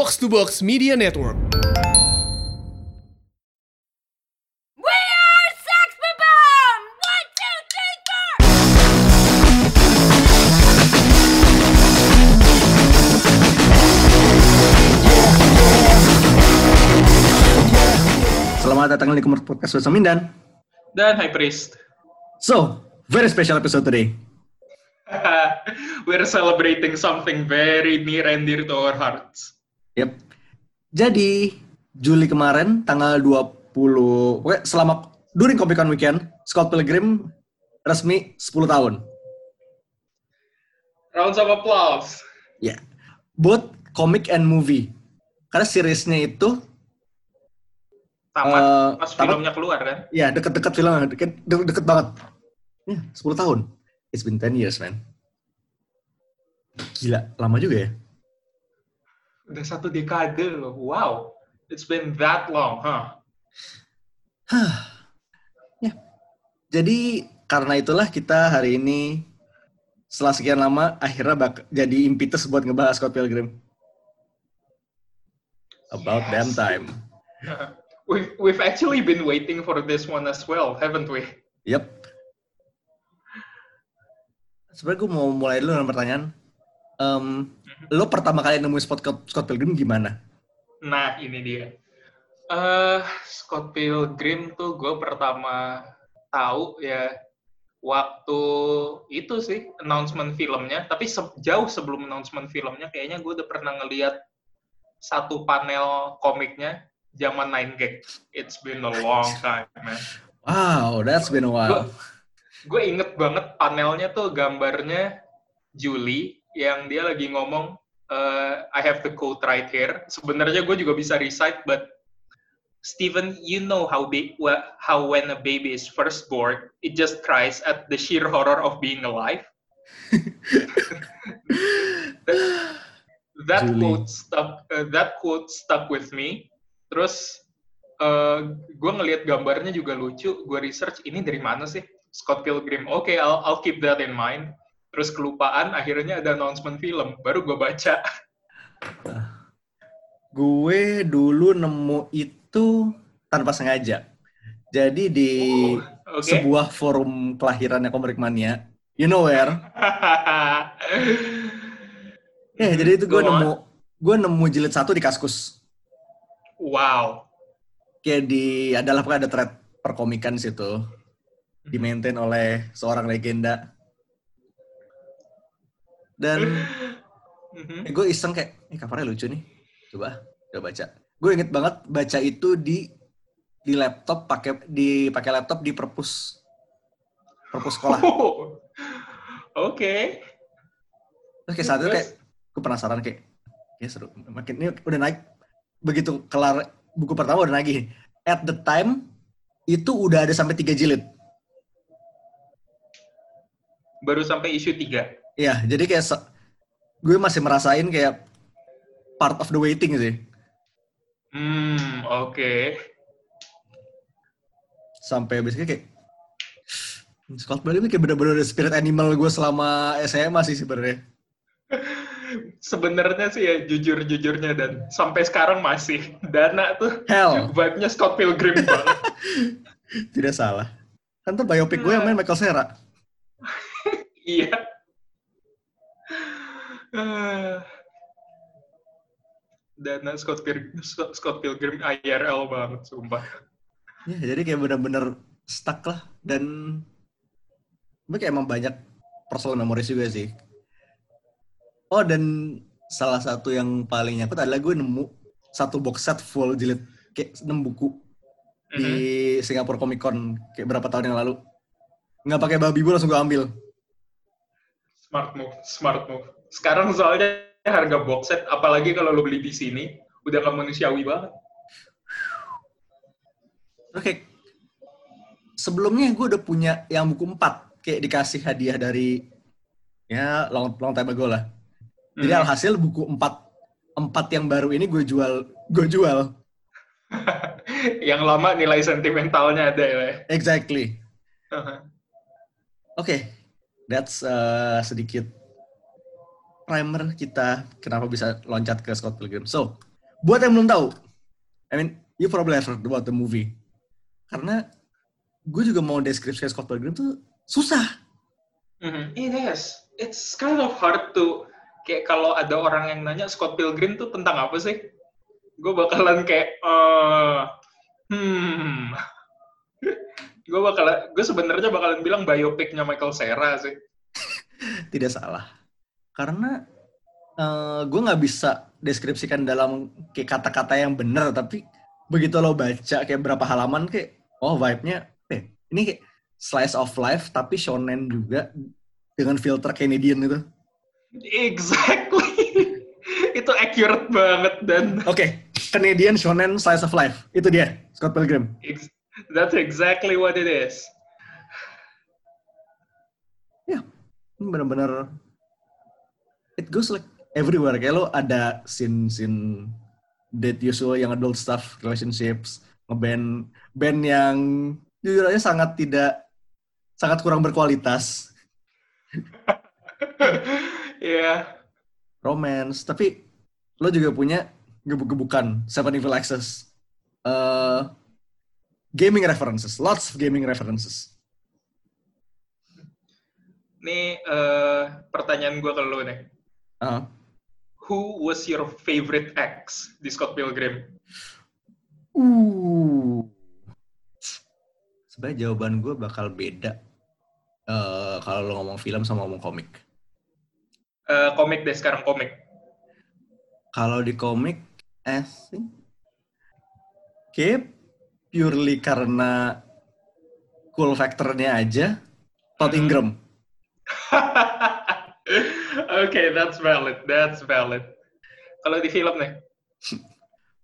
Box to Box Media Network. We are Sex Bomb! One, two, three, four! Selamat datang di Kumur Podcast bersama Mindan. dan High Priest. So, very special episode today. We're celebrating something very near and dear to our hearts. Yep. Jadi, Juli kemarin, tanggal 20, pokoknya selama, during Comic Con weekend, Scott Pilgrim resmi 10 tahun. Rounds of applause. Ya. Both comic and movie. Karena seriesnya itu, Tamat Eh, pas tamat. filmnya keluar kan? ya deket-deket film, deket, de- deket banget. Ya, 10 tahun. It's been 10 years, man. Gila, lama juga ya. Udah satu dekade loh. Wow. It's been that long, huh? ya. Jadi karena itulah kita hari ini setelah sekian lama akhirnya bak jadi impetus buat ngebahas Scott Pilgrim. About Yes. damn time. We've, we've actually been waiting for this one as well, haven't we? Yep. Sebenarnya gue mau mulai dulu dengan pertanyaan. Em, lo pertama kali nemuin Scott, Scott Pilgrim gimana? Nah, ini dia. eh Scott Pilgrim tuh gue pertama tahu ya waktu itu sih announcement filmnya. Tapi se- jauh sebelum announcement filmnya, kayaknya gue udah pernah ngeliat satu panel komiknya zaman 9 gag. It's been a long time, man. Wow, that's been a while. Gue inget banget panelnya tuh gambarnya Julie yang dia lagi ngomong eh, I have the quote right here. Sebenarnya gue juga bisa recite, but Steven, you know how wha- how when a baby is first born, it just cries at the sheer horror of being alive. that that quote stuck. uh, that quote stuck with me. Terus gue ngelihat gambarnya juga lucu. Gue research ini dari mana sih? Scott Pilgrim. Oke, I'll, I'll keep that in mind. Terus kelupaan, akhirnya ada announcement film. Baru gue baca. Gue dulu nemu itu tanpa sengaja. Jadi di Oh, Oke. sebuah forum kelahirannya Komik Mania, you know where? Ya, jadi itu gue nemu gue nemu jilid satu di Kaskus. Wow. Kayak di adalah ada thread perkomikan di situ. Di maintain oleh seorang legenda. Dan Mhm. eh, gue iseng kayak, ini covernya lucu nih. Coba, coba baca. Gue inget banget baca itu di di laptop pakai di pakai laptop di perpus perpus sekolah. Oh. Oke. Terus kayak saat itu kayak gue penasaran kayak ya seru. Makin ini udah naik begitu kelar buku pertama udah naik. At the time itu udah ada sampai tiga jilid. Baru sampai isu 3. Iya, jadi kayak gue masih merasain kayak part of the waiting sih. Hmm, oke. Sampai basically kayak Scott Pilgrim kayak bener-bener spirit animal gue selama SMA sih sebenarnya. Sebenarnya sih ya jujur-jujurnya dan sampai sekarang masih Dana tuh Hell, vibe-nya Scott Pilgrim banget. tidak salah. Kan tuh biopik gue yang main Michael Cera. iya. Dana Scott Pilgrim, Scott Pilgrim IRL banget, sumpah. Ya, jadi kayak bener-bener stuck lah. Dan gue kayak emang banyak personal memories juga sih. Oh, dan salah satu yang paling nyangkut adalah gue nemu satu box set full jilid kayak 6 buku di Mhm. Singapore Comic Con kayak berapa tahun yang lalu. Nggak pakai babi bu langsung gue ambil. Smart move, smart move. Sekarang soalnya harga box set, apalagi kalau lo beli di sini, udah nggak manusiawi banget. Terus kayak sebelumnya gue udah punya yang buku 4 kayak dikasih hadiah dari ya long, long time ago lah. Jadi Mhm. alhasil buku 4 empat yang baru ini gue jual gue jual. Yang lama nilai sentimentalnya ada ya. Exactly. Oke, that's uh, sedikit primer kita kenapa bisa loncat ke Scott Pilgrim. So, buat yang belum tahu, I mean, you probably have heard about the movie. Karena gue juga mau deskripsi Scott Pilgrim tuh susah. Mhm, It is. It's kind of hard to kayak kalau ada orang yang nanya Scott Pilgrim tuh tentang apa sih? Gue bakalan kayak eh hmm. gue bakalan gue sebenarnya bakalan bilang biopicnya Michael Cera sih. Tidak salah. Karena eh, gue nggak bisa deskripsikan dalam kayak kata-kata yang benar, tapi begitu lo baca kayak berapa halaman kayak, oh vibe-nya, eh, ini kayak slice of life tapi shonen juga dengan filter Canadian itu. Exactly. Itu accurate banget dan Oke, Canadian shonen slice of life itu dia Scott Pilgrim. that's exactly what it is. Ya, ini benar-benar it goes like everywhere. Kayak lo ada scene-scene date usual yang adult stuff, relationships, ngeband band yang jujur aja sangat tidak sangat kurang berkualitas, Iya. romance, tapi lo juga punya gebuk-gebukan Seven Evil Access. eh gaming references, lots of gaming references. Nih eh, pertanyaan gue ke lo nih. Ah, Who was your favorite ex di Scott Pilgrim? Uh. Sebenarnya jawaban gue bakal beda eh kalau lo ngomong film sama ngomong komik. Eh, komik deh sekarang komik. Kalau di komik, think kayak purely karena cool factornya aja, Todd Hmm. Okay, that's valid. That's valid. Kalau di film nih,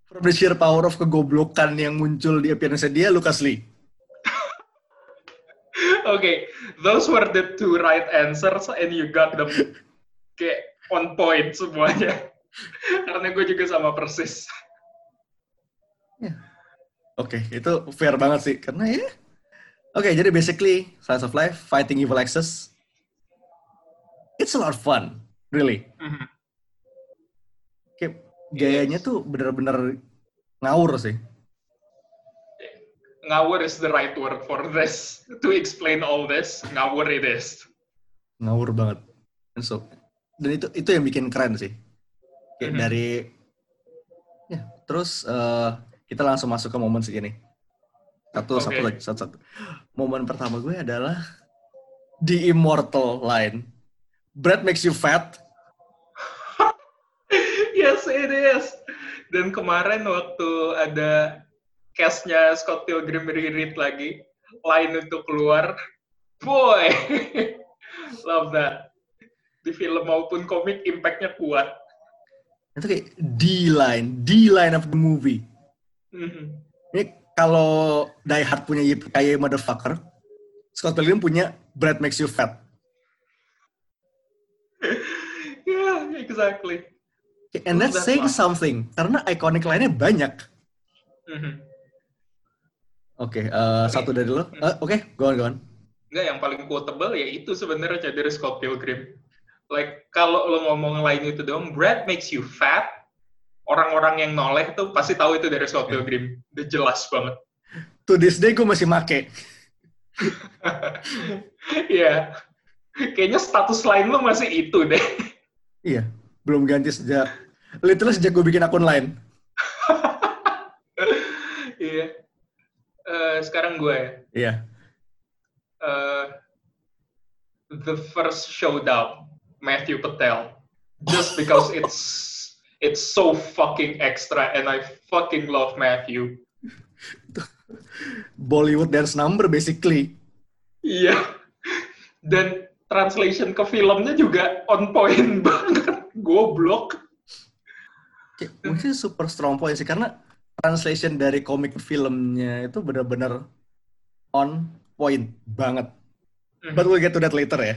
From the sheer power of kegoblokan yang muncul di appearance dia, Lucas Lee. okay, those were the two right answers and you got them kayak on point semuanya. Karena gue juga sama persis. Oke, itu fair banget sih. Karena ya... Oke, jadi basically, Slice of Life, Fighting Evil Access, it's a lot of fun, really. Mhm. Kayak gayanya tuh bener-bener ngawur sih. Ngawur is the right word for this. To explain all this, ngawur it is. Ngawur banget. And so, dan itu itu yang bikin keren sih. Kayak Mhm. dari ya, terus eh, kita langsung masuk ke momen segini. Satu satu Oke. lagi, satu satu. Momen pertama gue adalah the immortal line. Bread makes you fat. yes, it is. Dan kemarin waktu ada cast-nya Scott Pilgrim reread lagi, line itu keluar, boy, love that. Di film maupun komik, impact-nya kuat. Itu kayak the line, the line of the movie. Mhm. Ini kalau Die Hard punya kayak motherfucker, Scott Pilgrim punya Bread makes you fat. yeah, exactly. And that's That's saying something. Karena iconic lainnya banyak. Mhm. Oke, eh, satu dari lo. Eh, Oke, go on, go on. Enggak, yang paling quotable ya itu sebenarnya dari Scott Pilgrim. Like, kalau lo ngomong lain itu dong, bread makes you fat, orang-orang yang noleh tuh pasti tahu itu dari Scott. Pilgrim. Udah jelas banget. To this day gue masih make. Iya. Kayaknya status lain lo masih itu deh. Iya, belum ganti sejak, literally sejak gue bikin akun lain. Iya. Eh, sekarang gue ya. Iya. Eh, the first showdown, Matthew Patel. Just because it's it's so fucking extra and I fucking love Matthew. Bollywood dance number basically. Iya. Dan translation ke filmnya juga on point banget. Goblok. Kayak, Mungkin super strong point sih, karena translation dari komik ke filmnya itu benar-benar on point banget. But we'll get to that later ya.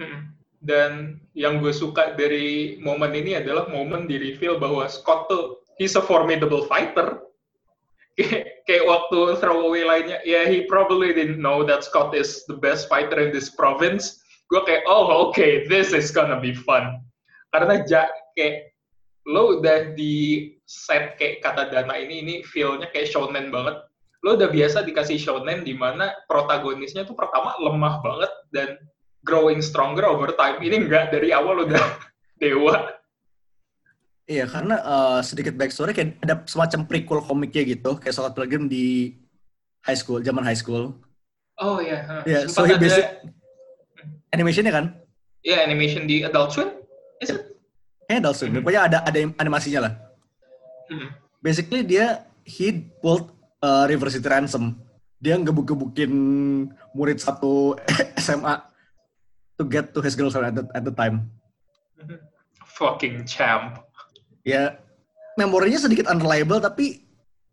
Hmm. Dan yang gue suka dari momen ini adalah momen di reveal bahwa Scott tuh he's a formidable fighter. Kayak, kayak waktu throwaway lainnya, ya yeah, he probably didn't know that Scott is the best fighter in this province. Gue kayak, oh okay, this is gonna be fun. Karena ja, kayak lo udah di set kayak kata Dana ini, ini feel-nya kayak shonen banget. Lo udah biasa dikasih shonen di mana protagonisnya tuh pertama lemah banget dan growing stronger over time. Ini enggak dari awal udah dewa. Iya, karena eh, sedikit backstory kayak ada semacam prequel komiknya gitu, kayak Scott Pilgrim di high school, zaman high school. Oh iya. Iya, so Sempat he ada basic animationnya kan? ya animation di Adult Swim. Is it? Kayaknya Adult Swim. Pokoknya ada ada animasinya lah. Mhm. Basically dia he pulled uh, River City Ransom. Dia ngebuk-gebukin murid satu SMA to get to his girlfriend at the, at the time. Fucking champ. Ya memorinya sedikit unreliable tapi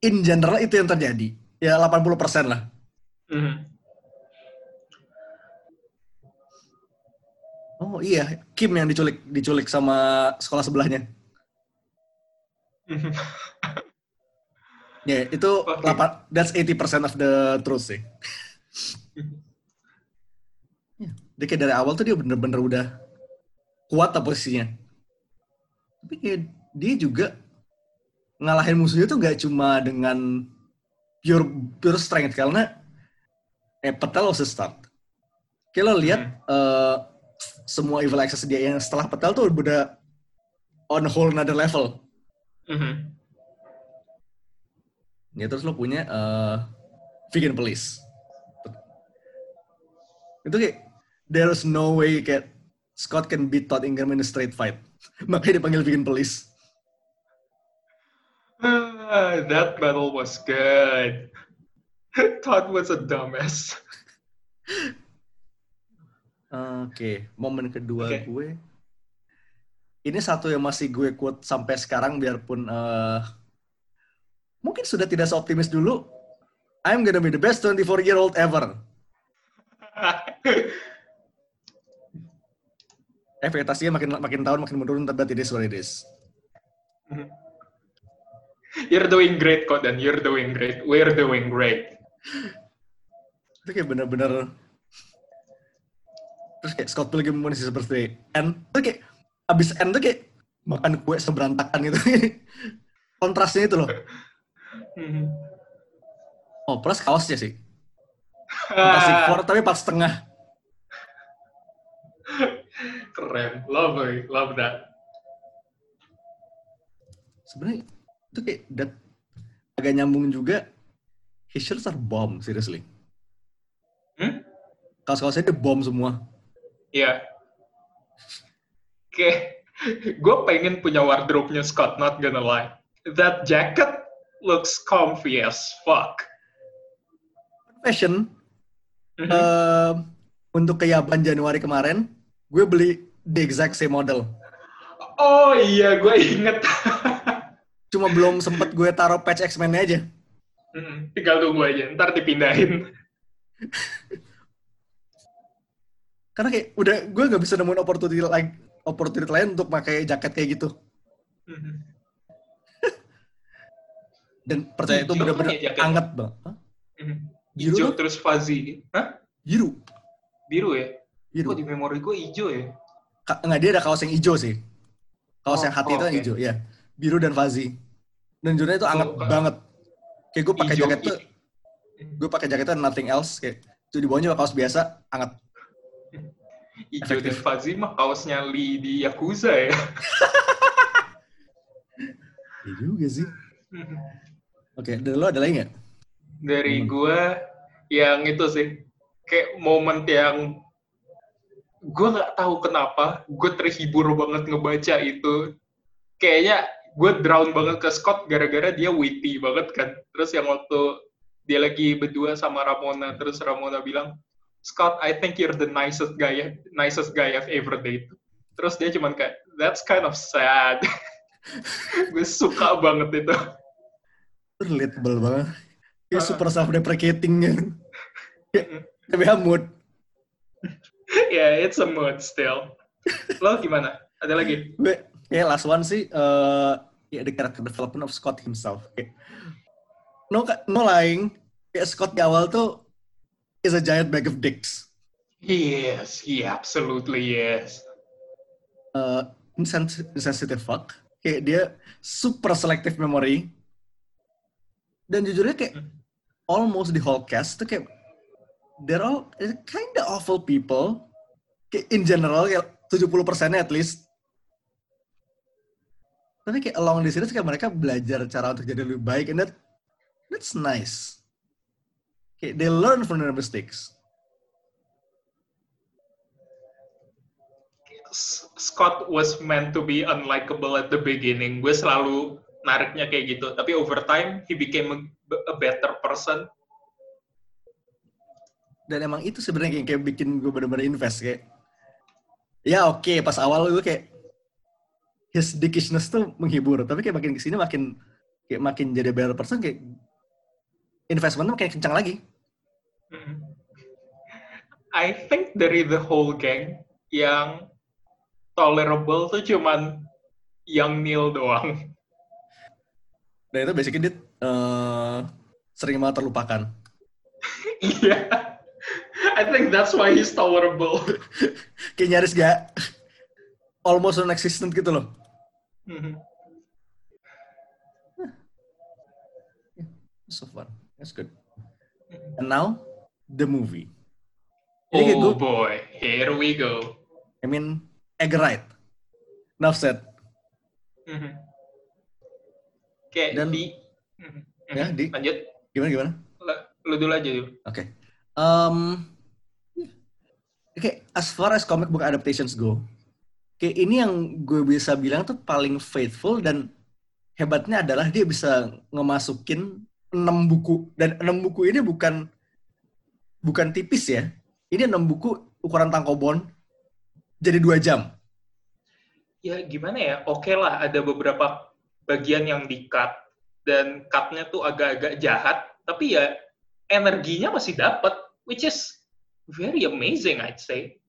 in general itu yang terjadi. Ya 80% lah. Mhm. Oh iya, Kim yang diculik diculik sama sekolah sebelahnya. Ya, itu Oke. lapan- that's 80% of the truth sih. Dia kayak dari awal tuh dia bener-bener udah kuat lah posisinya. Tapi kayak dia juga ngalahin musuhnya tuh gak cuma dengan pure pure strength karena eh Petal was the start. Kayak lo lihat eh, semua evil access dia yang setelah Petal tuh udah on whole another level. Mhm. Ya terus lo punya eh vegan police. Itu kayak there's no way kayak Scott can beat Todd Ingram in a straight fight. Makanya dipanggil vegan police. Ah, that battle was good. Todd was a dumbass. Oke, momen kedua Oke. gue. Ini satu yang masih gue quote sampai sekarang biarpun eh mungkin sudah tidak seoptimis dulu. I'm gonna be the best 24 year old ever. Ekspektasinya makin makin tahun makin menurun, tapi it is what it is. You're doing great, kok, dan you're doing great. We're doing great. itu kayak bener-bener terus kayak Scott Pilgrim masih seperti N itu kayak abis N tuh kayak makan kue seberantakan gitu kontrasnya itu loh Mhm. oh plus kaosnya sih Fantastic Four tapi pas setengah Keren. Lovely. Love that. sebenarnya itu kayak that, agak nyambung juga his shirts are bomb seriously Hmm? kaos-kaosnya dia bom semua Iya. Oke. Gue pengen punya wardrobe-nya Scott, not gonna lie. That jacket looks comfy as fuck. fashion Mhm. eh, untuk keyaban Januari kemarin gue beli the exact same model oh iya, gue inget. cuma belum sempet gue taruh patch X-Men-nya aja Mhm. Tinggal tunggu aja, ntar dipindahin. karena kayak udah gue nggak bisa nemuin opportunity lain opportunity lain untuk pakai jaket kayak gitu Mhm. dan percaya itu kan bener-bener jaketnya? anget banget Hah? Mhm. Biru Hijau terus fuzzy. Hah? biru Biru ya? biru Kok di memori gue hijau ya? Ka- nggak dia ada kaos yang hijau sih kaos Oh, yang hati oh, itu yang oke. hijau ya biru dan fuzzy dan jurnalnya itu anget Oh, banget kayak gue pakai Hijau jaket tuh gue pakai jaket tuh nothing else kayak itu di bawahnya kaos biasa anget Efektif. fuzzy mah kaosnya Lee di Yakuza ya. Iya juga sih oke dari lo ada lagi nggak Dari Momen. gue yang itu sih kayak momen yang gue nggak tahu kenapa gue terhibur banget ngebaca itu kayaknya gue drown banget ke Scott gara-gara dia witty banget kan terus yang waktu dia lagi berdua sama Ramona terus Ramona bilang Scott I think you're the nicest guy nicest guy I've ever dated. Terus dia cuman kayak that's kind of sad. Gue suka banget itu. Relatable banget. Kayak Uh. super self deprecating kan TBH mood. Yeah, it's a mood still. Lo gimana? Ada lagi? gue kayak last one sih eh ya the character development of Scott himself. Kayak no no lying. Kayak Scott di awal tuh is a giant bag of dicks Yes, he absolutely is. Insens- insensitive fuck kayak dia super selective memory. Dan jujurnya kayak Hmm. almost the whole cast tuh kayak they're all kind of awful people. Kayak in general kayak 70 persennya at least. Tapi kayak along the series kayak mereka belajar cara untuk jadi lebih baik and that that's nice. Kayak they learn from their mistakes. Scott was meant to be unlikable at the beginning. Gue selalu nariknya kayak gitu. Tapi over time, he became a, a better person. dan emang itu sebenarnya kayak, kayak bikin gue bener-bener invest kayak ya oke pas awal gue kayak his dickishness tuh menghibur tapi kayak makin ke sini makin kayak makin jadi better person kayak investmentnya makin kencang lagi. I think dari the whole gang yang tolerable tuh cuman yang Neil doang. dan itu basically dia eh, sering banget terlupakan Iya. I think that's why he's tolerable. kayak nyaris gak almost non-existent gitu loh Mhm. so fun that's good and now the movie kayak Oh gue- boy, here we go. I mean Edgar Wright enough said Mhm. Kayak Dan- di, Mhm. ya di lanjut, gimana gimana Lu- lu dulu aja dulu. Oke. Um, Oke, as far as comic book adaptations go, kayak ini yang gue bisa bilang tuh paling faithful dan hebatnya adalah dia bisa ngemasukin enam buku dan enam buku ini bukan bukan tipis ya. Ini enam buku ukuran tangkobon jadi dua jam. Ya gimana ya, oke lah ada beberapa bagian yang di-cut dan cut-nya tuh agak-agak jahat, tapi ya energinya masih dapat, which is very amazing I'd say.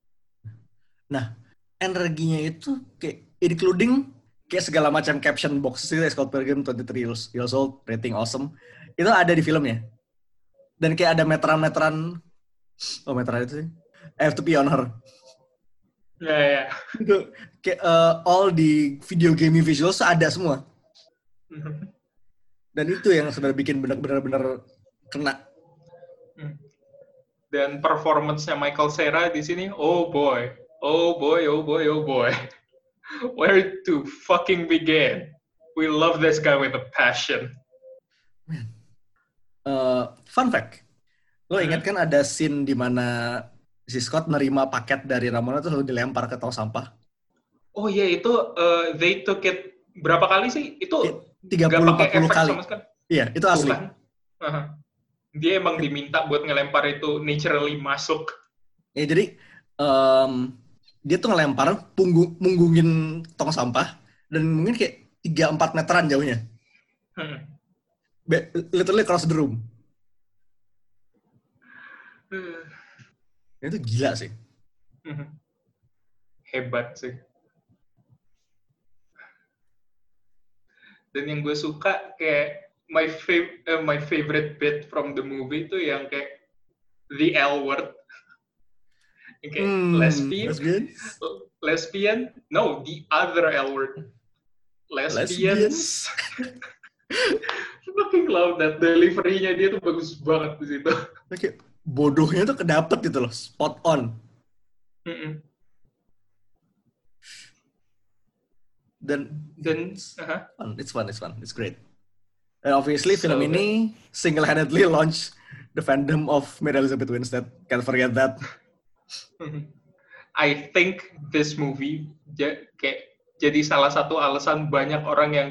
Energinya itu kayak including kayak segala macam caption box itu Scott Pilgrim 23 years, years old, rating awesome. Itu ada di filmnya. Dan kayak ada meteran-meteran oh meteran itu sih. I have to pee on her. Ya ya. Itu kayak eh, all di video game visuals ada semua. Dan itu yang sudah bikin benar-benar kena. Dan performance-nya Michael Cera di sini, oh boy, oh boy, oh boy, oh boy. Where to fucking begin? We love this guy with a passion. Eh, fun fact. Lo Hmm. ingat kan ada scene di mana si Scott nerima paket dari Ramona terus lalu dilempar ke tong sampah? Oh iya itu uh, they took it berapa kali sih? Itu 30 pakai 40 efek kali. Iya, itu asli. kan? Aha. Dia emang diminta buat ngelempar itu naturally masuk. Ya jadi em, dia tuh ngelempar punggung munggungin tong sampah dan mungkin kayak 3 4 meteran jauhnya. Hmm. Be- literally cross the room. Hmm. Itu gila sih. Mhm. Hebat sih. Dan yang gue suka kayak my fav eh, my favorite bit from the movie itu yang kayak the L word. Kayak Hmm, lesbian, lesbian? lesbian, no, the other L word. Lesbians. Fucking love that delivery-nya dia tuh bagus banget di situ. Kayak bodohnya tuh kedapet gitu loh, spot on. Mm-mm. Dan Dan aha. fun, it's fun, it's fun, it's great. And obviously So film ini single-handedly launch the fandom of Mary Elizabeth Winstead. Can't forget that. I think this movie ja- kayak jadi salah satu alasan banyak orang yang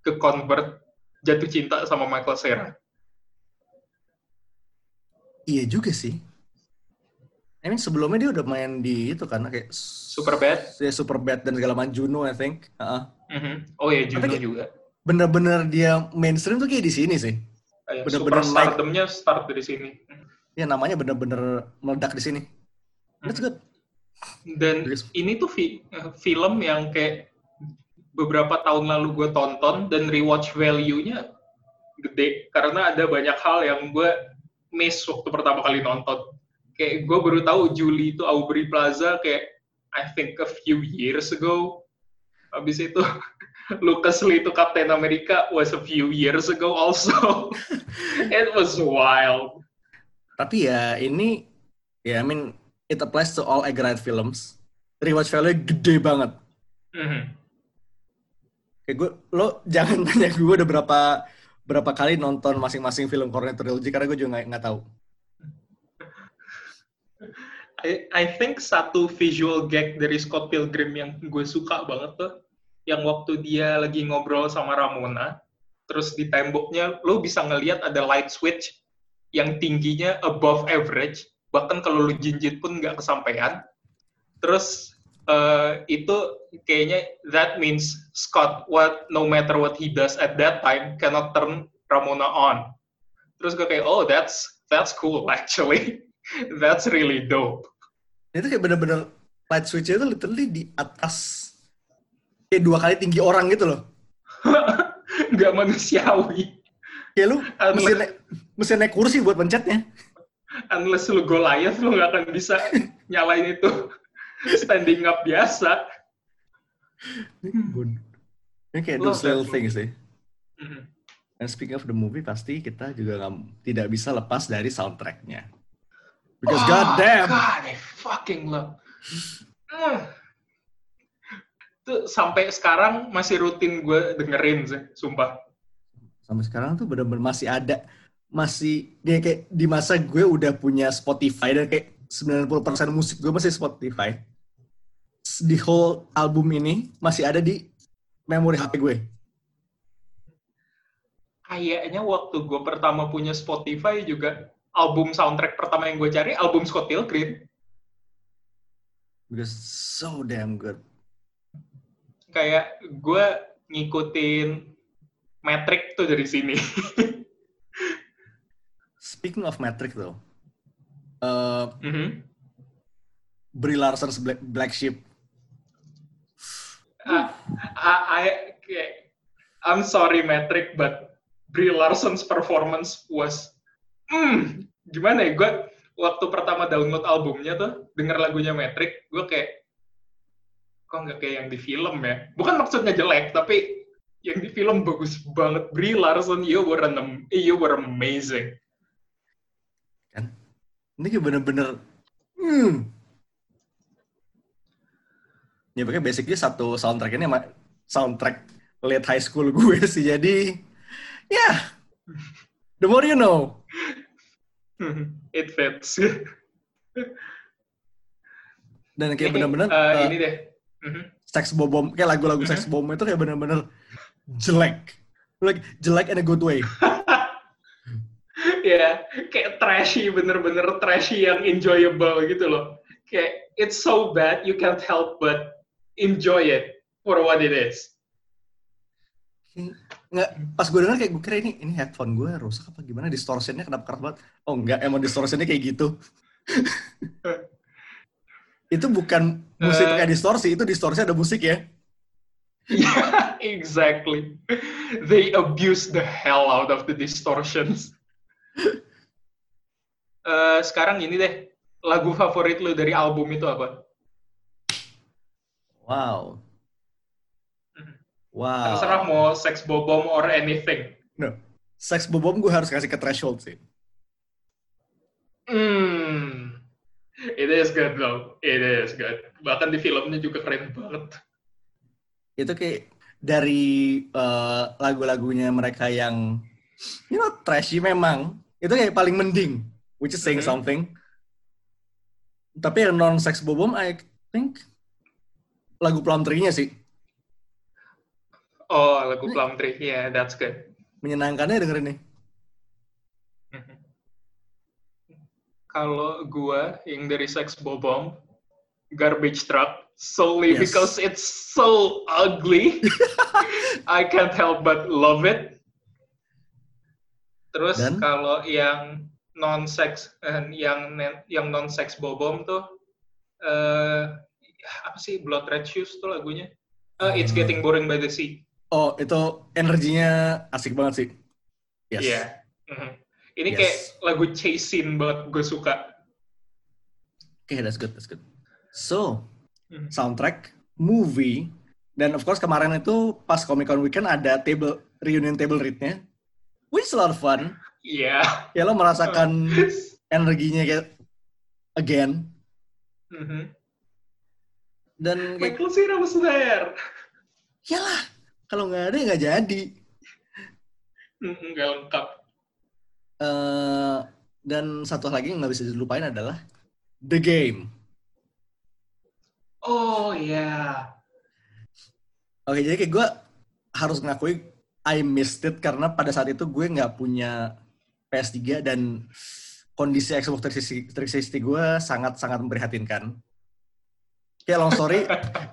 ke convert jatuh cinta sama Michael Cera. Iya juga sih. I mean sebelumnya dia udah main di itu kan kayak Superbad? Ya Superbad dan segala macam Juno I think. Heeh. Mhm. Oh ya Juno Tapi- juga. Bener-bener dia mainstream tuh kayak di sini sih. Kayak bener-bener Superstardomnya start dari sini. Ya namanya bener-bener meledak di sini. That's good. Dan Bagus. ini tuh fi- eh, film yang kayak beberapa tahun lalu gue tonton dan rewatch value-nya gede karena ada banyak hal yang gue miss waktu pertama kali nonton. Kayak gue baru tahu Julie itu Aubrey Plaza kayak I think a few years ago. Habis itu Lucas Lee to Captain America was a few years ago also. It was wild. Tapi ya ini ya I mean it applies to all Edgar Wright films. Rewatch value gede banget. Mhm. Kayak gue lo jangan tanya gue udah berapa berapa kali nonton masing-masing film Cornetto Trilogy karena gue juga nggak tahu. I, I think satu visual gag dari Scott Pilgrim yang gue suka banget tuh, yang waktu dia lagi ngobrol sama Ramona, terus di temboknya lo bisa ngelihat ada light switch yang tingginya above average, bahkan kalau lo jinjit pun nggak kesampaian. Terus eh, itu kayaknya that means Scott what no matter what he does at that time cannot turn Ramona on. Terus gue kayak oh that's that's cool actually. That's really dope. Itu kayak bener-bener light switch itu literally di atas kayak dua kali tinggi orang gitu loh. Nggak manusiawi. Kayak lu Unless- mesti naik, mesti naik kursi buat pencetnya. Unless lu Goliath, lu nggak akan bisa nyalain itu standing up biasa. Ini kayak those little things sih. Mhm. And speaking of the movie, pasti kita juga nggak- tidak bisa lepas dari soundtracknya. Because Oh, goddamn, God, I fucking love. Mm. Tuh sampai sekarang masih rutin gue dengerin sih, sumpah. sampai sekarang tuh bener-bener masih ada, masih dia kayak di masa gue udah punya Spotify dan kayak 90% musik gue masih Spotify. Di whole album ini masih ada di memori HP gue. Kayaknya waktu gue pertama punya Spotify juga album soundtrack pertama yang gue cari album Scott Pilgrim. Because so damn good. Kayak gue ngikutin metrik tuh dari sini. Speaking of metric though, uh, Mhm. Brie Larson's Black, Black Sheep. I, I, I- kayak, I'm sorry Metric, but Brie Larson's performance was, hmm, gimana ya? Gue waktu pertama download albumnya tuh, denger lagunya Metric, gue kayak, kok nggak kayak yang di film ya? Bukan maksudnya jelek, tapi yang di film bagus banget. Brie Larson, you were an, you were amazing. Ini kayak bener-bener, hmm. Ya pokoknya basically satu soundtrack ini sama soundtrack late high school gue sih. Jadi, ya, the more you know. It fits. Dan kayak bener-bener Eh, uh, ini deh. Mhm. sex bobom, kayak lagu-lagu sex bom itu kayak bener-bener jelek. Like, jelek in a good way. ya kayak trashy bener-bener trashy yang enjoyable gitu loh kayak it's so bad you can't help but enjoy it for what it is. Nggak, pas gue denger kayak gue kira ini ini headphone gue rusak apa gimana? Distortionnya kenapa keras banget? Oh enggak emang distortionnya kayak gitu. Itu bukan musik Eh. pakai distorsi itu distorsi ada musik ya. Yeah exactly. They abuse the hell out of the distortions. Eh, sekarang ini deh lagu favorit lu dari album itu apa wow. Wow. Terserah mau sex bobom or anything. No. Sex bobom gue harus kasih ke threshold sih. Hmm. It is good though. It is good. Bahkan di filmnya juga keren banget. Itu kayak dari eh, lagu-lagunya mereka yang you know trashy memang itu kayak paling mending which is saying Mhm. something. Tapi yang non sex bobom I think lagu Plum Tree-nya sih Oh, lagu Plum Tree. Yeah, that's good. menyenangkannya dengerin nih Kalau gua yang dari Sex Bobom, Garbage Truck, solely Yes. because it's so ugly. I can't help but love it. Terus Dan? kalau yang non sex yang yang non sex bobom tuh eh apa sih Blood Red Shoes tuh lagunya? Eh, It's Hmm. Getting Boring by the Sea. oh itu energinya asik banget sih yes Iya. Mhm. Ini Yes. kayak lagu chasing banget gue suka. oke that's good that's good so Mhm. soundtrack movie Dan of course kemarin itu pas Comic Con Weekend ada table reunion table read-nya. Which is a lot of fun. Iya. Ya lo merasakan energinya kayak again. Mhm. Dan kayak, Michael Cera was there. yalah, kalau nggak ada ya nggak jadi. Mm, Nggak lengkap. Eh, dan satu lagi yang nggak bisa dilupain adalah The Game. Oh iya. Oke, jadi kayak gue harus ngakui I missed it karena pada saat itu gue nggak punya PS3 dan kondisi Xbox 360 360 gue sangat-sangat memprihatinkan. Kayak long story,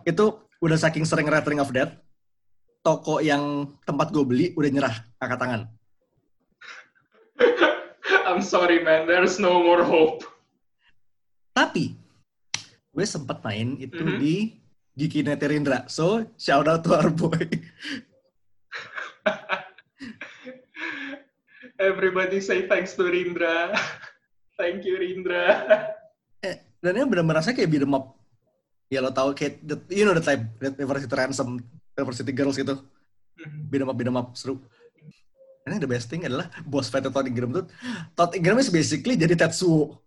itu udah saking sering rattling of death, toko yang tempat gue beli udah nyerah angkat tangan. I'm sorry man, there's no more hope. Tapi, gue sempat main itu Mhm. di Giki Neterindra. So, shout out to our boy. Everybody say thanks to Rindra. Thank you Rindra. Eh, dan ini benar-benar rasanya kayak beat 'em up. Ya lo tau kayak, the- you know the type, that University Ransom, University Girls gitu. Beat 'em up, beat 'em up, seru. And the best thing adalah boss fight Todd Ingram tuh, Todd Ingram is basically jadi Tetsuo.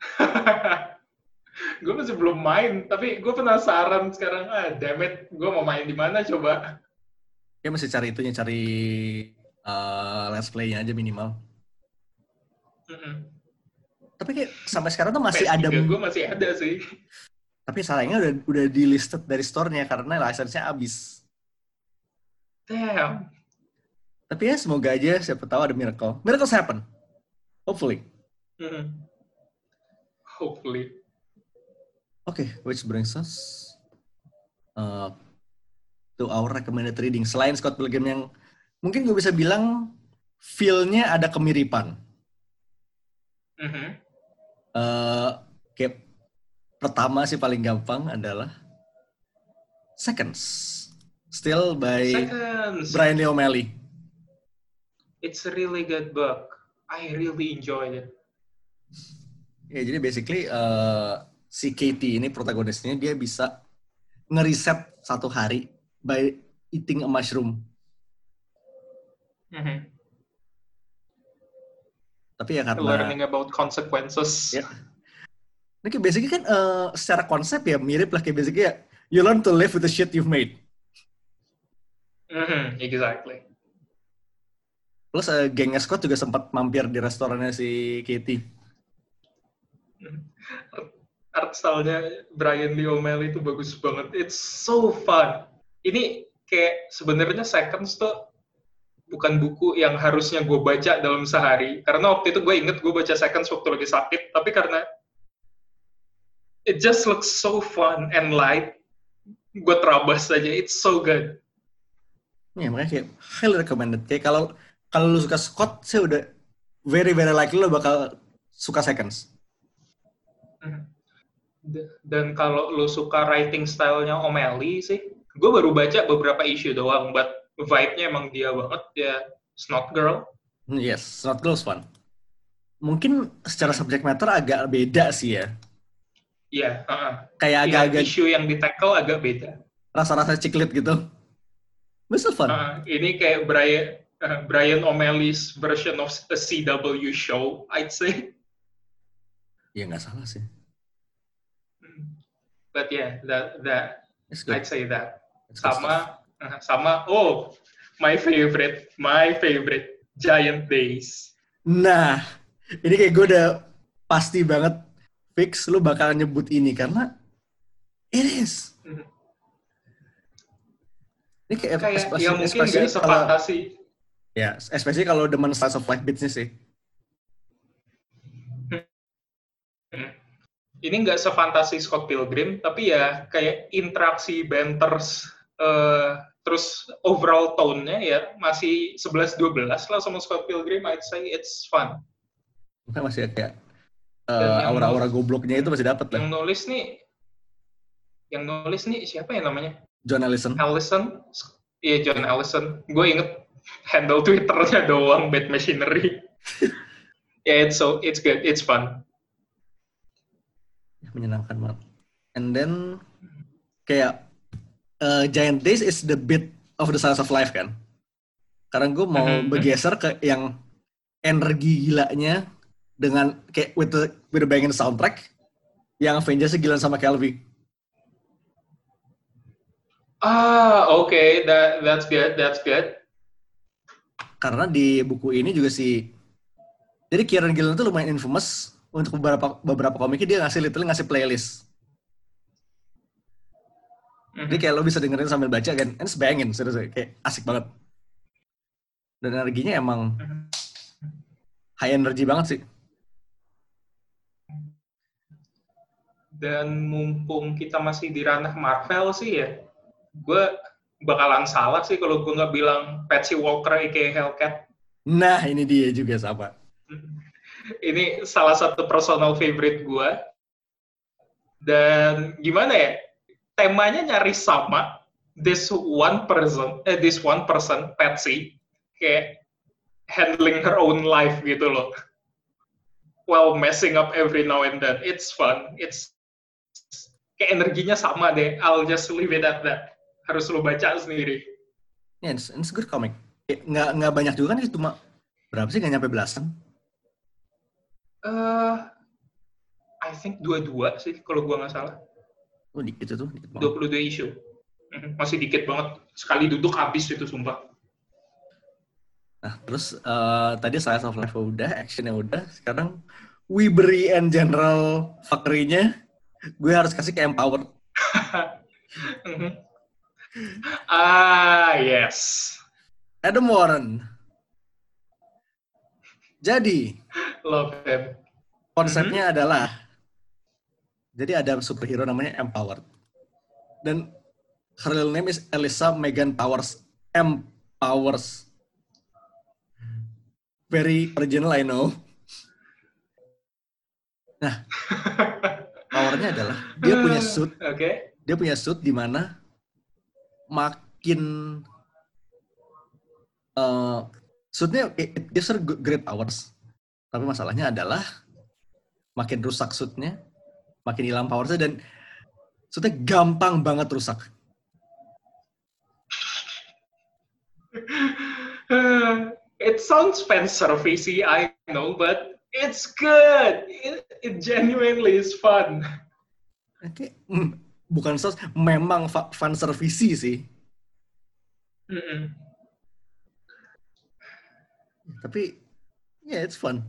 gue masih belum main, tapi gue penasaran sekarang. Ah, damn it, gue mau main di mana coba? Dia masih cari itunya, cari uh, let's play-nya aja minimal. Mm-mm. Tapi kayak sampai sekarang tuh masih ada, gue masih ada sih. Tapi sayangnya udah udah di listed dari store-nya karena license-nya habis. Damn. Tapi ya semoga aja siapa tahu ada miracle. Miracles happen. Hopefully. Mm-mm. Hopefully. Oke, which brings us uh, to our recommended reading. Selain Scott Pilgrim yang mungkin gue bisa bilang feel-nya ada kemiripan. Mhm. Eh, kayak pertama sih paling gampang adalah Seconds. Still by Seconds. Brian Lee O'Malley. It's a really good book. I really enjoyed it. Ya, jadi basically eh, si Katie ini protagonisnya dia bisa ngeriset satu hari by eating a mushroom. Mhm. Tapi ya karena Learning about consequences. Ya. Ini kayak basically kan eh, secara konsep ya mirip lah kayak basically ya you learn to live with the shit you've made. Mhm, Exactly. Plus eh, gengnya Scott juga sempat mampir di restorannya si Katie. Art style-nya Brian Lee O'Malley itu bagus banget. It's so fun. Ini kayak sebenarnya Seconds tuh bukan buku yang harusnya gue baca dalam sehari. Karena waktu itu gue inget gue baca Seconds waktu lagi sakit. Tapi karena it just looks so fun and light, gue terabas aja. It's so good. Ya makanya kayak highly recommended. Kayak kalau kalau lu suka Scott, saya udah very very likely lo bakal suka Seconds. D- Dan kalau lo suka writing style-nya O'Malley sih, gue baru baca beberapa issue doang, but vibe-nya emang dia banget, dia Snot Girl. Hmm, Yes, Not Girls fun. Mungkin secara subject matter agak beda sih ya. Iya, heeh. Kayak Iya, agak-agak issue yang di tackle agak beda. rasa-rasa ciklit gitu. Still fun. Heeh, ini kayak Brian eh, Brian O'Malley's version of a CW show, I'd say. Ya nggak salah sih. But yeah, that that. I'd say that. It's. Sama eh, sama oh, my favorite, my favorite Giant Days. Nah, ini kayak gue udah pasti banget fix lu bakal nyebut ini karena it is. Ini kayak, Kayak especially- yang mungkin especially nggak kalau- sefantasi Ya, especially kalau demen slice of life beats-nya sih. ini nggak sefantasi Scott Pilgrim, tapi ya kayak interaksi banters, eh, terus overall tone-nya ya masih 11-12 lah sama Scott Pilgrim, I'd say it's fun. Mungkin masih kayak uh, aura-aura gobloknya itu masih dapet lah. Yang nulis nih, yang nulis nih siapa ya namanya? John Allison. Allison? Iya, John Allison. Gue inget handle Twitternya doang, Bad Machinery. yeah, it's so, it's good, it's fun. menyenangkan banget. And then kayak uh, Giant Days is the bit of the science of life kan. Karena gue mau Mhm. bergeser ke yang energi gilanya dengan kayak with the with the banging soundtrack yang Avengers gila sama Kelvin. Ah, oke, that that's good, that's good. Karena di buku ini juga si jadi Kieran Gillen tuh lumayan infamous untuk beberapa beberapa komiknya dia ngasih literally ngasih playlist. Mhm. Jadi kayak lo bisa dengerin sambil baca kan, and it's banging, serius kayak asik banget. Dan energinya emang Mhm. high energy banget sih. Dan mumpung kita masih di ranah Marvel sih ya, gue bakalan salah sih kalau gue nggak bilang Patsy Walker aka Hellcat. Nah, ini dia juga sama. Ini salah satu personal favorite gue. Dan gimana ya, temanya nyaris sama. This one person, eh, this one person, Patsy, kayak handling her own life gitu loh. While messing up every now and then. It's fun. It's kayak energinya sama deh. I'll just leave it at that. Harus lo baca sendiri. Yeah, it's, it's good comic. Nggak, nggak banyak juga kan, itu cuma berapa sih, nggak nyampe belasan. eh I think dua-dua sih kalau gua nggak salah. Oh, dikit itu. Dikit banget. 22 isu. Mhm, Masih dikit banget. Sekali duduk habis itu sumpah. Nah, terus eh, tadi Science of Life udah, actionnya udah. Sekarang Weebery and General fuckery-nya gue harus kasih ke Empower. Ah, yes. Adam Warren. Jadi, Love him. konsepnya adalah jadi ada superhero namanya Empowered. Dan her real name is Elisa Megan Powers. M Powers. Very original, I know. Nah, powernya adalah dia punya suit. Oke. dia punya suit di mana makin eh suitnya it it gives her good- great powers tapi masalahnya adalah makin rusak suitnya makin hilang powersnya dan suitnya gampang banget rusak. It sounds fan servicey, I know, but it's good. It, it genuinely is fun. Hmm, bukan sos memang fa- fan service sih Mm-mm. tapi ya yeah, it's fun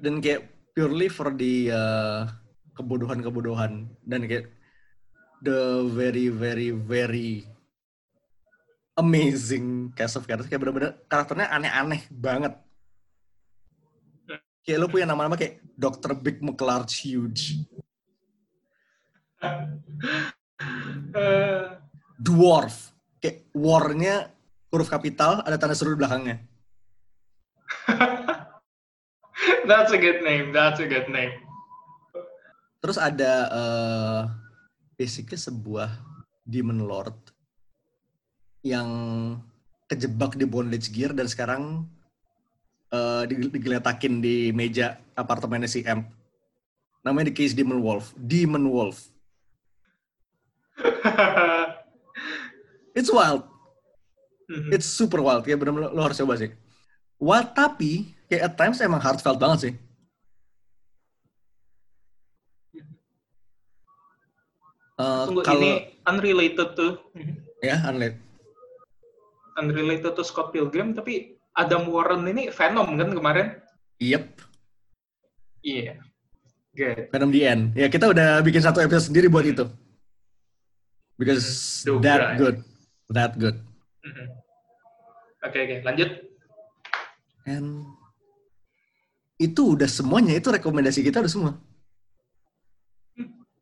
dan kayak purely for the uh, kebodohan-kebodohan dan kayak the very very very amazing cast of characters kayak bener-bener karakternya aneh-aneh banget kayak lo punya nama-nama kayak Dr. Big McLarge Huge Dwarf kayak war-nya huruf kapital ada tanda seru di belakangnya that's a good name. That's a good name. Terus ada eh basically sebuah demon lord yang kejebak di bondage gear dan sekarang eh dig- digeletakin di meja apartemennya si M. Namanya The Case Demon Wolf. Demon Wolf. It's wild. Mhm. It's super wild. Ya benar-benar lo harus coba sih. Wild tapi kayak at times emang heartfelt banget sih. Eh, Tunggu, kalau ini unrelated tuh. ya unlike Unrelated to Scott Pilgrim, tapi Adam Warren ini Venom kan kemarin? Yep, Iya. Good. Venom the End. Ya kita udah bikin satu episode sendiri buat itu. Because Duh, that right. good, that good. Oke, oke. Lanjut. And itu udah semuanya, itu rekomendasi kita udah semua.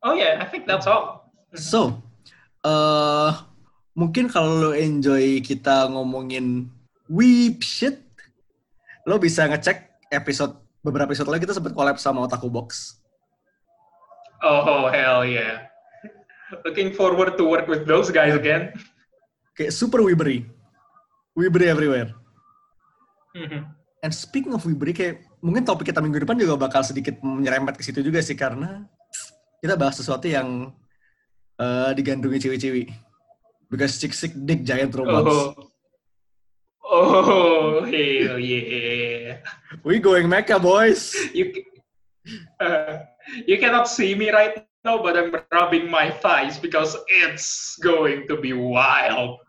Oh yeah, I think that's all. So, eh mungkin kalau lo enjoy kita ngomongin weep shit, lo bisa ngecek episode beberapa episode lagi kita sempat collab sama Otaku Box. Oh, hell yeah. Looking forward to work with those guys again. Kayak super weebery. Weebery everywhere. Mhm. And speaking of Wibri, kayak mungkin topik kita minggu depan juga bakal sedikit menyerempet ke situ juga sih karena kita bahas sesuatu yang eh, digandrungi ciwi-ciwi. because chick sick dick giant robots. Oh. Oh, hell yeah. We going mecha boys. You, uh, you cannot see me right now, but I'm rubbing my thighs because it's going to be wild.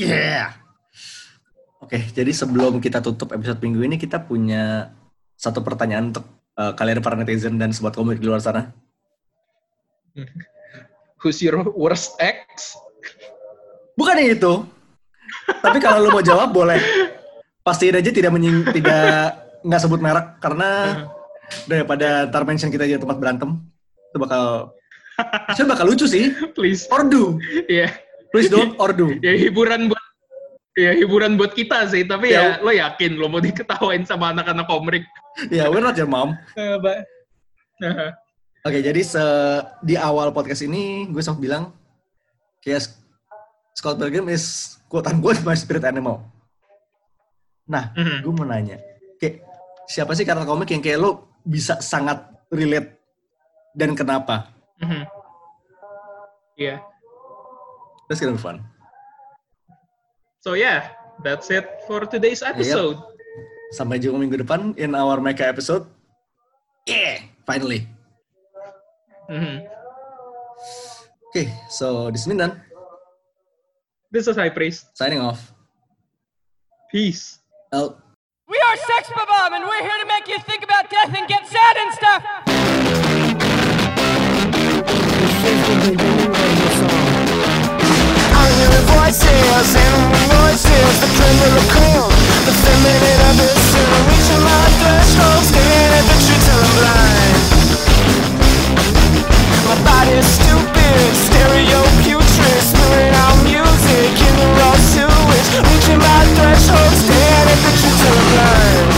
Yeah. Oke, jadi sebelum kita tutup episode minggu ini, kita punya satu pertanyaan untuk eh, kalian para netizen dan sobat komik di luar sana. Who's your worst ex? Bukan yang itu. Tapi kalau lu mau jawab boleh. Pastiin aja tidak menying tidak nggak sebut merek karena daripada ntar mention kita di tempat berantem itu bakal saya bakal lucu sih. Please. Ordu. Ya, Please don't ordu. ya hiburan buat ya hiburan buat kita sih, tapi Ya. ya, lo yakin lo mau diketawain sama anak-anak komrik. Ya, we're not your mom. Eh, Oke, jadi se di awal podcast ini gue sempat bilang kayak Scott Pilgrim is quote unquote my spirit animal. Nah, mhm, gue mau nanya, kayak siapa sih karakter komik yang kayak lo bisa sangat relate dan kenapa? mhm. Iya. That's gonna be fun. So yeah, that's it for today's episode. Sampai jumpa minggu depan in our Mecha episode. Yeah, finally. Mhm. Oke, so this is Mindan This is High Praise. Signing off. Peace. Out. We are Sex Bomb, and we're here to make you think about death and get sad and stuff. I'm hearing voices, animal voices, the tremor of calm, the feminine abyss, and I'm reaching my threshold, staring at the truth till I'm blind. My body's stupid, stereo pure. Reaching my threshold, staring at pictures till I'm blind